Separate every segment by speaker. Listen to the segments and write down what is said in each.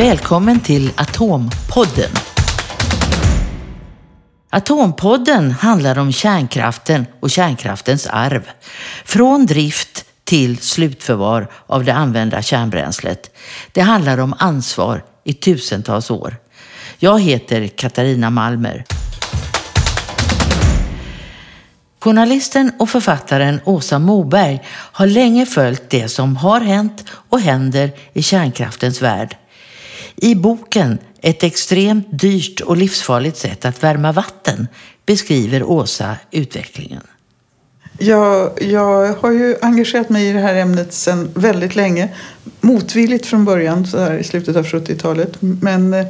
Speaker 1: Välkommen till Atompodden. Atompodden handlar om kärnkraften och kärnkraftens arv. Från drift till slutförvar av det använda kärnbränslet. Det handlar om ansvar i tusentals år. Jag heter Katarina Malmer. Journalisten och författaren Åsa Moberg har länge följt det som har hänt och händer i kärnkraftens värld. I boken Ett extremt dyrt och livsfarligt sätt att värma vatten beskriver Åsa utvecklingen.
Speaker 2: Jag, jag har ju engagerat mig i det här ämnet sedan väldigt länge. Motvilligt från början, så här i slutet av 70-talet. Men, eh,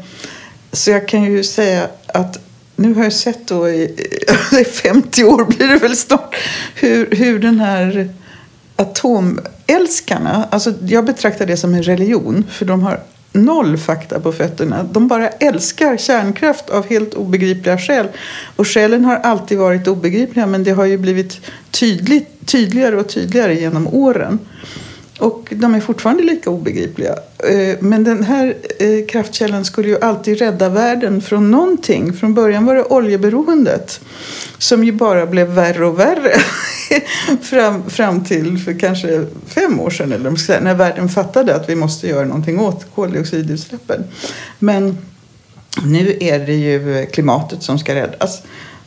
Speaker 2: så jag kan ju säga att nu har jag sett då i 50 år blir det väl snart hur, hur den här atomälskarna, alltså jag betraktar det som en religion för de har noll fakta på fötterna. De bara älskar kärnkraft av helt obegripliga skäl. Och skälen har alltid varit obegripliga men det har ju blivit tydligt, tydligare och tydligare genom åren. Och de är fortfarande lika obegripliga. Eh, men den här eh, kraftkällan skulle ju alltid rädda världen från någonting. Från början var det oljeberoendet som ju bara blev värre och värre fram, fram till för kanske fem år sedan eller när världen fattade att vi måste göra någonting åt koldioxidutsläppen. Men nu är det ju klimatet som ska räddas.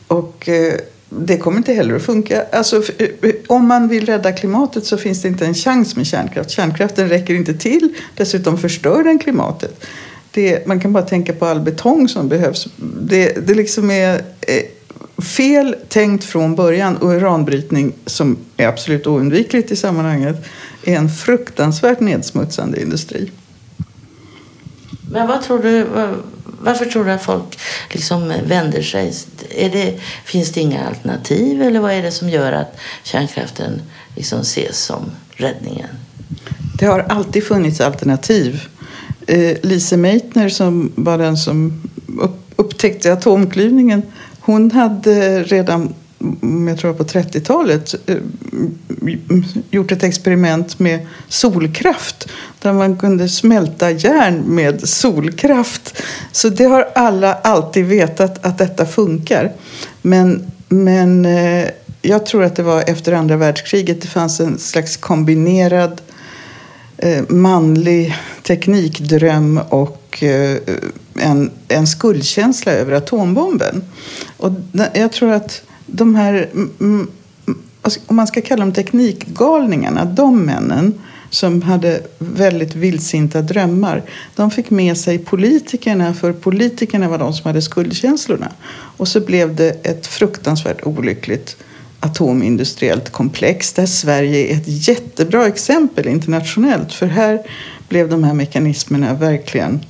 Speaker 2: Och eh, det kommer inte heller att funka. Alltså, eh, om man vill rädda klimatet så finns det inte en chans med kärnkraft. Kärnkraften räcker inte till. Dessutom förstör den klimatet. Det, man kan bara tänka på all betong som behövs. Det, det liksom är eh, fel tänkt från början. Och uranbrytning, som är absolut oundvikligt i sammanhanget, är en fruktansvärt nedsmutsande industri.
Speaker 1: Men vad tror du, varför tror du att folk liksom vänder sig? Är det, finns det inga alternativ eller vad är det som gör att kärnkraften liksom ses som räddningen?
Speaker 2: Det har alltid funnits alternativ. Eh, Lise Meitner som var den som upptäckte atomklyvningen hon hade redan jag tror på 30-talet eh, gjort ett experiment med solkraft där man kunde smälta järn med solkraft. Så det har alla alltid vetat att detta funkar. Men, men eh, jag tror att det var efter andra världskriget det fanns en slags kombinerad eh, manlig teknikdröm och en, en skuldkänsla över atombomben. Och jag tror att de här, alltså, om man ska kalla dem teknikgalningarna, de männen som hade väldigt vildsinta drömmar. De fick med sig politikerna, för politikerna var de som hade skuldkänslorna. Och så blev det ett fruktansvärt olyckligt atomindustriellt komplex där Sverige är ett jättebra exempel internationellt. För här blev de här mekanismerna verkligen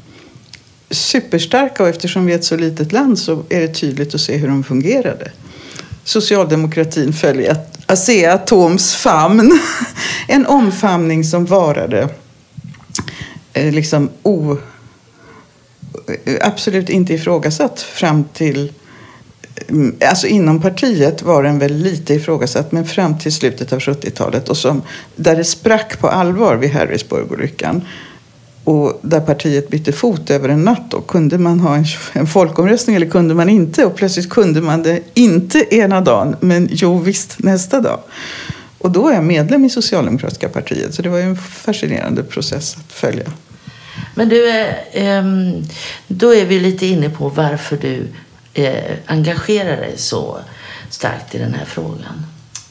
Speaker 2: superstarka och eftersom vi är ett så litet land så är det tydligt att se hur de fungerade socialdemokratin följer Asea-Atoms famn. En omfamning som varade eh, liksom o, eh, absolut inte ifrågasatt fram till mm, Alltså inom partiet var den väl lite ifrågasatt men fram till slutet av 70-talet och som, där det sprack på allvar vid Harrisburgolyckan och där partiet bytte fot över en natt. Då. Kunde man ha en, en folkomröstning eller kunde man inte? Och plötsligt kunde man det inte ena dagen, men jo visst nästa dag. Och då är jag medlem i Socialdemokratiska partiet, så det var ju en fascinerande process att följa.
Speaker 1: Men du, eh, ehm, då är vi lite inne på varför du eh, engagerar dig så starkt i den här frågan.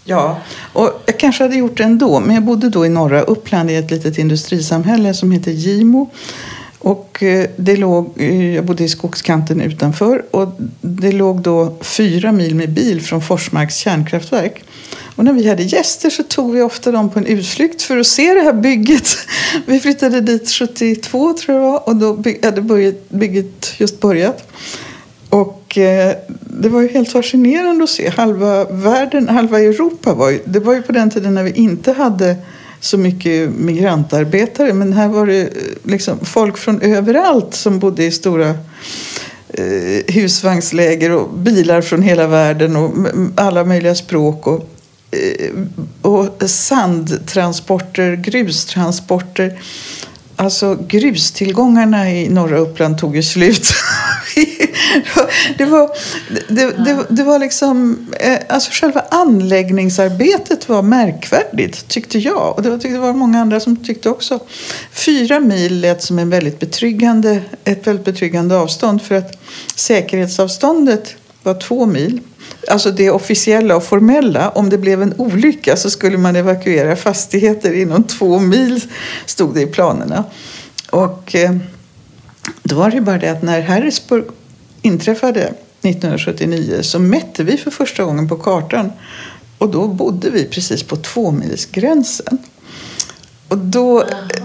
Speaker 2: Ja, och jag kanske hade gjort det ändå. Men jag bodde då i norra Uppland i ett litet industrisamhälle som heter Gimo. Och eh, det låg, eh, jag bodde i skogskanten utanför och det låg då fyra mil med bil från Forsmarks kärnkraftverk. Och när vi hade gäster så tog vi ofta dem på en utflykt för att se det här bygget. Vi flyttade dit 72 tror jag och då hade bygget just börjat. Och eh, det var ju helt fascinerande att se. Halva världen, halva Europa var ju, det var ju på den tiden när vi inte hade så mycket migrantarbetare. Men här var det eh, liksom folk från överallt som bodde i stora eh, husvagnsläger och bilar från hela världen och alla möjliga språk. Och, eh, och sandtransporter, grustransporter Alltså grustillgångarna i norra Uppland tog ju slut. det, var, det, det, det, var liksom, eh, alltså själva anläggningsarbetet var märkvärdigt tyckte jag. Och det var, det var många andra som tyckte också. Fyra mil lät som en väldigt betryggande, ett väldigt betryggande avstånd för att säkerhetsavståndet var två mil. Alltså det officiella och formella. Om det blev en olycka så skulle man evakuera fastigheter inom två mil, stod det i planerna. Och eh, då var det bara det att när Harrisburg inträffade 1979 så mätte vi för första gången på kartan. Och då bodde vi precis på tvåmilsgränsen.
Speaker 1: Och då... Ah.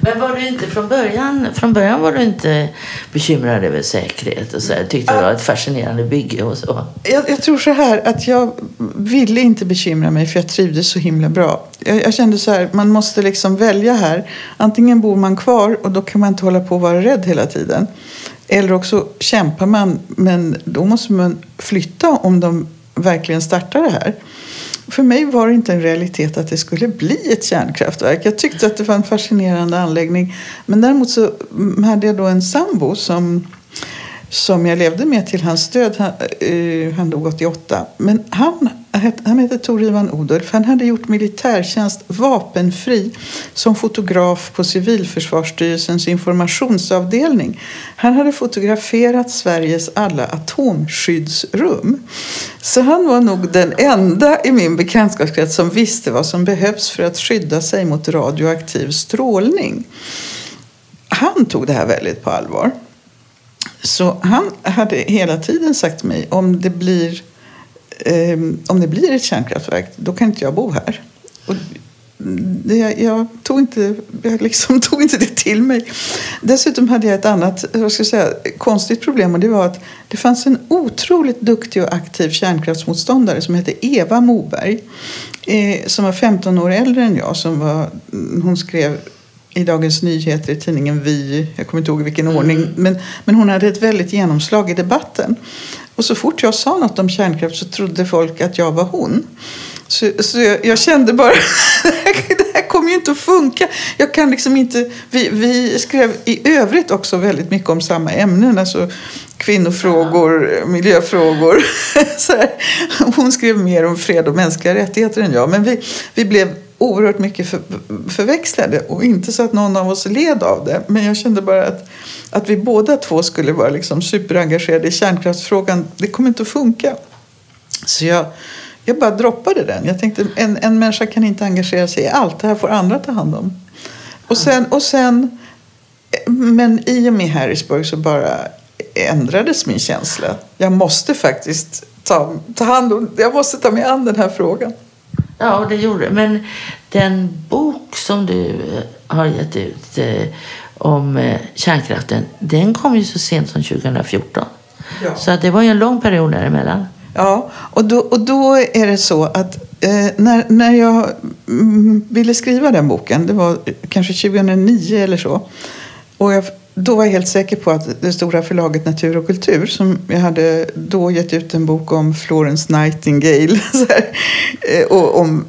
Speaker 1: Men var du inte från början, från början var du inte bekymrad över säkerhet och så här, tyckte det var ett fascinerande bygge och så?
Speaker 2: Jag, jag, tror så här att jag ville inte bekymra mig för jag trivdes så himla bra. Jag, jag, kände så här, man måste liksom välja här. Antingen bor man kvar och då kan man inte hålla på att vara rädd hela tiden. Eller också kämpar man men då måste man flytta om de verkligen startar det här. För mig var det inte en realitet att det skulle bli ett kärnkraftverk. Jag tyckte att det var en fascinerande anläggning. Men däremot så hade jag då en sambo som som jag levde med till hans död. Han, uh, han dog 88. Men han, han hette Tor Ivan Odulf. Han hade gjort militärtjänst vapenfri som fotograf på Civilförsvarsstyrelsens informationsavdelning. Han hade fotograferat Sveriges alla atomskyddsrum. Så han var nog den enda i min bekantskapskrets som visste vad som behövs för att skydda sig mot radioaktiv strålning. Han tog det här väldigt på allvar. Så han hade hela tiden sagt till mig om det blir, eh, om det blir ett kärnkraftverk då kan inte jag bo här. Och det, jag, tog inte, jag liksom tog inte det till mig. Dessutom hade jag ett annat vad ska jag säga, konstigt problem och det var att det fanns en otroligt duktig och aktiv kärnkraftsmotståndare som hette Eva Moberg eh, som var 15 år äldre än jag. Som var, hon skrev i Dagens Nyheter, i tidningen Vi, jag kommer inte ihåg i vilken mm. ordning, men, men hon hade ett väldigt genomslag i debatten. Och så fort jag sa något om kärnkraft så trodde folk att jag var hon. Så, så jag, jag kände bara, det här kommer ju inte att funka. Jag kan liksom inte, vi, vi skrev i övrigt också väldigt mycket om samma ämnen. Alltså, kvinnofrågor, miljöfrågor. Hon skrev mer om fred och mänskliga rättigheter än jag. Men vi, vi blev oerhört mycket för, förväxlade och inte så att någon av oss led av det. Men jag kände bara att, att vi båda två skulle vara liksom superengagerade i kärnkraftsfrågan. Det kommer inte att funka. Så jag, jag bara droppade den. Jag tänkte en, en människa kan inte engagera sig i allt. Det här får andra ta hand om. Och sen, och sen, men i och med Harrisburg så bara ändrades min känsla. Jag måste faktiskt ta, ta hand om, jag måste ta mig an den här frågan.
Speaker 1: Ja, det gjorde. Men den bok som du eh, har gett ut eh, om eh, kärnkraften, den kom ju så sent som 2014. Ja. Så att det var ju en lång period däremellan.
Speaker 2: Ja, och då, och då är det så att eh, när, när jag mm, ville skriva den boken, det var kanske 2009 eller så, och jag då var jag helt säker på att det stora förlaget Natur och kultur som jag hade då gett ut en bok om Florence Nightingale här, eh, och om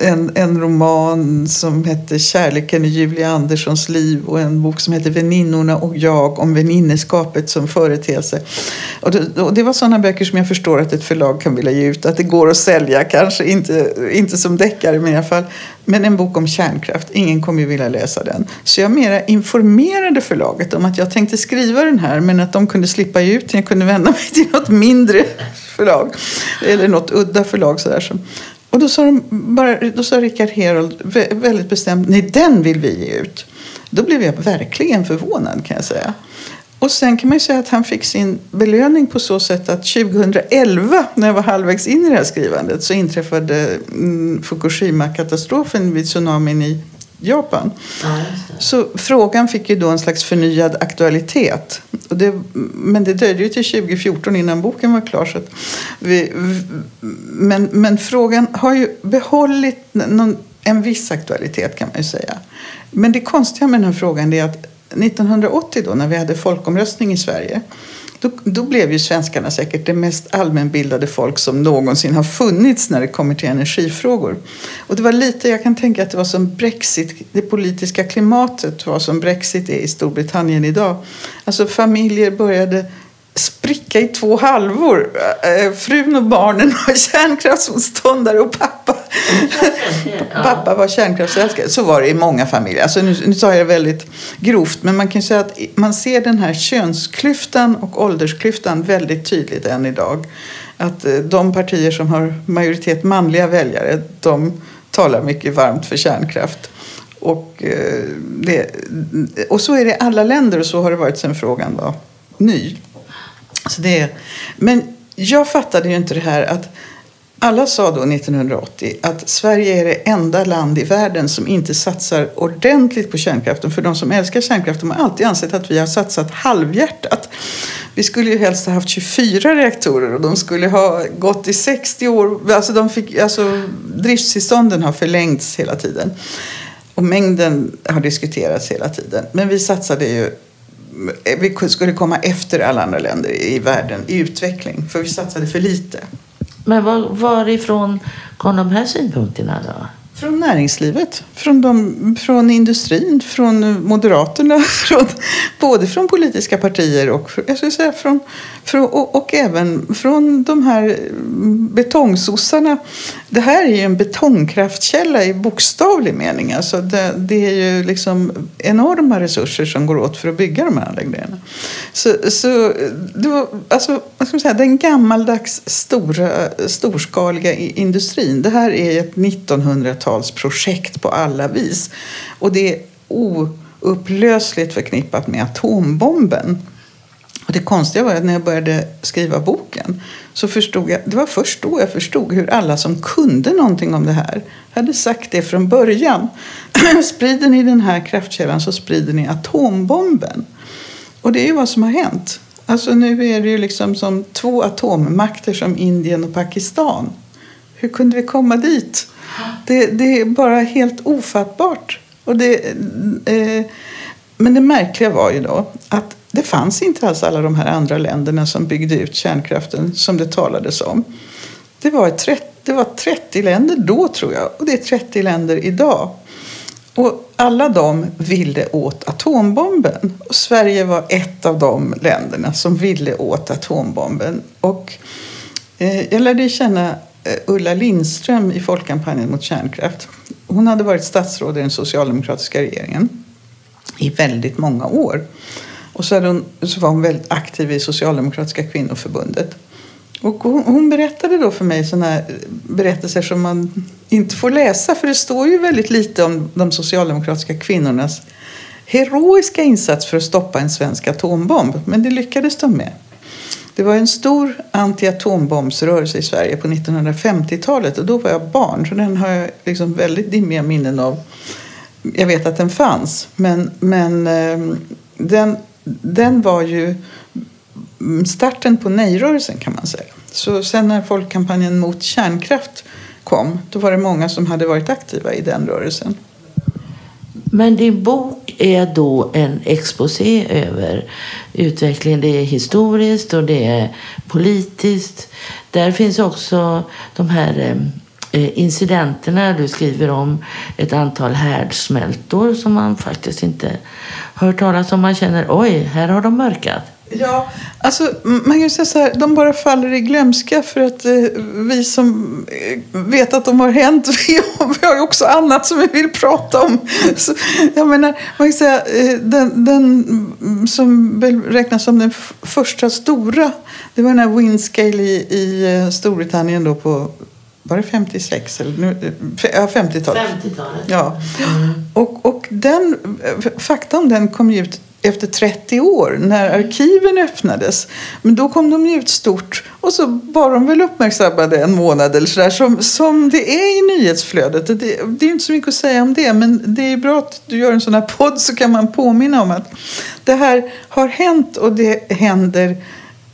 Speaker 2: en, en roman som hette Kärleken i Julia Anderssons liv och en bok som hette Väninnorna och jag om väninneskapet som företeelse. Och det, och det var sådana böcker som jag förstår att ett förlag kan vilja ge ut. Att det går att sälja, kanske inte, inte som deckare men i alla fall men en bok om kärnkraft. Ingen kommer ju vilja läsa den. Så jag mera informerade förlaget om att jag tänkte skriva den här men att de kunde slippa ge ut den. Jag kunde vända mig till något mindre förlag. Eller något udda förlag. Sådär. Och då sa, de bara, då sa Richard Herold väldigt bestämt nej den vill vi ge ut. Då blev jag verkligen förvånad kan jag säga. Och sen kan man ju säga att han fick sin belöning på så sätt att 2011, när jag var halvvägs in i det här skrivandet, så inträffade mm, Fukushima-katastrofen vid tsunamin i Japan. Ja. Så frågan fick ju då en slags förnyad aktualitet. Och det, men det dröjde ju till 2014 innan boken var klar. Så vi, men, men frågan har ju behållit någon, en viss aktualitet kan man ju säga. Men det konstiga med den här frågan är att 1980 då när vi hade folkomröstning i Sverige då, då blev ju svenskarna säkert det mest allmänbildade folk som någonsin har funnits när det kommer till energifrågor. Och det var lite, jag kan tänka att det var som Brexit, det politiska klimatet var som Brexit är i Storbritannien idag. Alltså familjer började spricka i två halvor. Eh, frun och barnen var kärnkraftsmotståndare och pappa, pappa var kärnkraftsälskare. Så var det i många familjer. Alltså nu, nu sa jag det väldigt grovt, men man kan säga att man ser den här könsklyftan och åldersklyftan väldigt tydligt än idag. Att eh, de partier som har majoritet manliga väljare, de talar mycket varmt för kärnkraft. Och, eh, det, och så är det i alla länder och så har det varit sedan frågan var ny. Så det, men jag fattade ju inte det här att alla sa då 1980 att Sverige är det enda land i världen som inte satsar ordentligt på kärnkraften. För de som älskar kärnkraften har alltid ansett att vi har satsat halvhjärtat. Vi skulle ju helst ha haft 24 reaktorer och de skulle ha gått i 60 år. Alltså, de fick, alltså driftstillstånden har förlängts hela tiden. Och mängden har diskuterats hela tiden. Men vi satsade ju Eh, vi skulle komma efter alla andra länder i världen i utveckling. För vi satsade för lite.
Speaker 1: Men var, varifrån kom de här synpunkterna då?
Speaker 2: Från näringslivet, från, de, från industrin, från Moderaterna, från, både från politiska partier och, jag skulle säga från, från, och, och även från de här mm, betongsossarna. Det här är ju en betongkraftkälla i bokstavlig mening. Alltså det, det, är ju liksom enorma resurser som går åt för att bygga de här anläggningarna. Så, så det var, alltså, vad ska man säga, den gammaldags stora, storskaliga industrin. Det här är ett 1900-talsprojekt på alla vis. Och det är oupplösligt förknippat med atombomben. Och det konstiga var att när jag började skriva boken så förstod jag, det var först då jag förstod hur alla som kunde någonting om det här hade sagt det från början. sprider ni den här kraftkällan så sprider ni atombomben. Och det är ju vad som har hänt. Alltså nu är det ju liksom som två atommakter som Indien och Pakistan. Hur kunde vi komma dit? Det, det är bara helt ofattbart. Och det, eh, men det märkliga var ju då att det fanns inte alls alla de här andra länderna som byggde ut kärnkraften som det talades om. Det var, 30, det var 30 länder då tror jag och det är 30 länder idag. Och alla de ville åt atombomben. Och Sverige var ett av de länderna som ville åt atombomben. Och eh, jag lärde känna Eh, Ulla Lindström i Folkkampanjen mot kärnkraft. Hon hade varit statsråd i den socialdemokratiska regeringen i väldigt många år. Och så, hon, så var hon väldigt aktiv i Socialdemokratiska kvinnoförbundet. Och hon, hon berättade då för mig sådana berättelser som man inte får läsa för det står ju väldigt lite om de socialdemokratiska kvinnornas heroiska insats för att stoppa en svensk atombomb. Men det lyckades de med. Det var en stor antiatombombsrörelse i Sverige på 1950-talet och då var jag barn så den har jag liksom väldigt dimmiga minnen av. Jag vet att den fanns men, men ehm, den den var ju starten på nej-rörelsen kan man säga. Så sen när folkkampanjen mot kärnkraft kom, då var det många som hade varit aktiva i den rörelsen.
Speaker 1: Men din bok är då en exposé över utvecklingen. Det är historiskt och det är politiskt. Där finns också de här eh, eh, incidenterna. Du skriver om ett antal härdsmältor som man faktiskt inte hört talas om. Man känner oj, här har de mörkat.
Speaker 2: Ja, alltså man kan säga så här, de bara faller i glömska för att eh, vi som eh, vet att de har hänt, vi, vi har ju också annat som vi vill prata om. Så, jag menar, man kan säga, eh, den, den som räknas som den första stora, det var den här Windscale i, i eh, Storbritannien då på var det 56? Eller nu, ja, 50-talet.
Speaker 1: 50-talet.
Speaker 2: Ja. Mm. Och, och den, fakta om den kom ut efter 30 år när arkiven öppnades. Men då kom de ut stort och så var de väl uppmärksammade en månad eller sådär som, som det är i nyhetsflödet. Det, det är inte så mycket att säga om det men det är bra att du gör en sån här podd så kan man påminna om att det här har hänt och det händer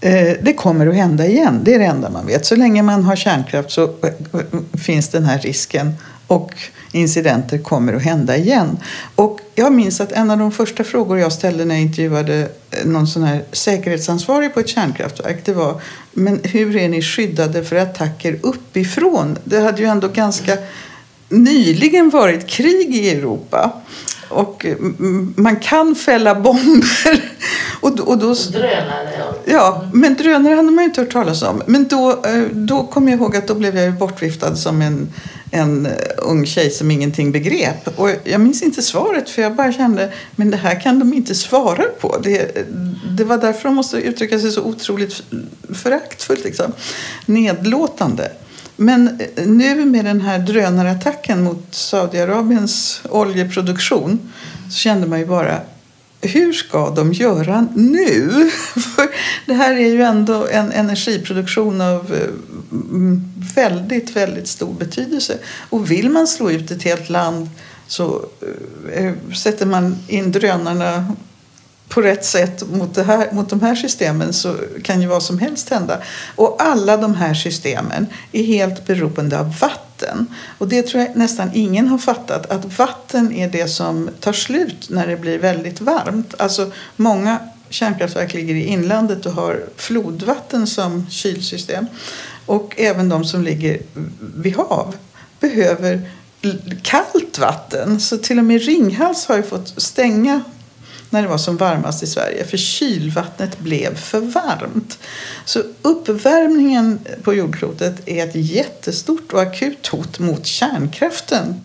Speaker 2: Eh, det kommer att hända igen. Det är det enda man vet. Så länge man har kärnkraft så eh, finns den här risken och incidenter kommer att hända igen. Och jag minns att en av de första frågor jag ställde när jag intervjuade någon sån här säkerhetsansvarig på ett kärnkraftverk det var men hur är ni skyddade för attacker uppifrån? Det hade ju ändå ganska nyligen varit krig i Europa. Och man kan fälla bomber.
Speaker 1: Och, och då, drönare, ja.
Speaker 2: ja. Men drönare hade man ju inte hört talas om. Men då, eh, då kom jag ihåg att då blev jag bortviftad som en, en eh, ung tjej som ingenting begrep. Och jag minns inte svaret för jag bara kände men det här kan de inte svara på. Det, det var därför de måste uttrycka sig så otroligt föraktfullt. Liksom. Nedlåtande. Men eh, nu med den här drönarattacken mot Saudiarabiens oljeproduktion så kände man ju bara hur ska de göra nu? För det här är ju ändå en energiproduktion av eh, väldigt, väldigt stor betydelse. Och vill man slå ut ett helt land så eh, eh, sätter man in drönarna på rätt sätt mot, det här, mot de här systemen så kan ju vad som helst hända. Och alla de här systemen är helt beroende av vatten vatten. Och det tror jag nästan ingen har fattat, att vatten är det som tar slut när det blir väldigt varmt. Alltså många kärnkraftverk ligger i inlandet och har flodvatten som kylsystem. Och även de som ligger vid hav behöver kallt vatten. Så till och med Ringhals har ju fått stänga när det var som varmast i Sverige för kylvattnet blev för varmt. Så uppvärmningen på jordklotet är ett jättestort och akut hot mot kärnkraften.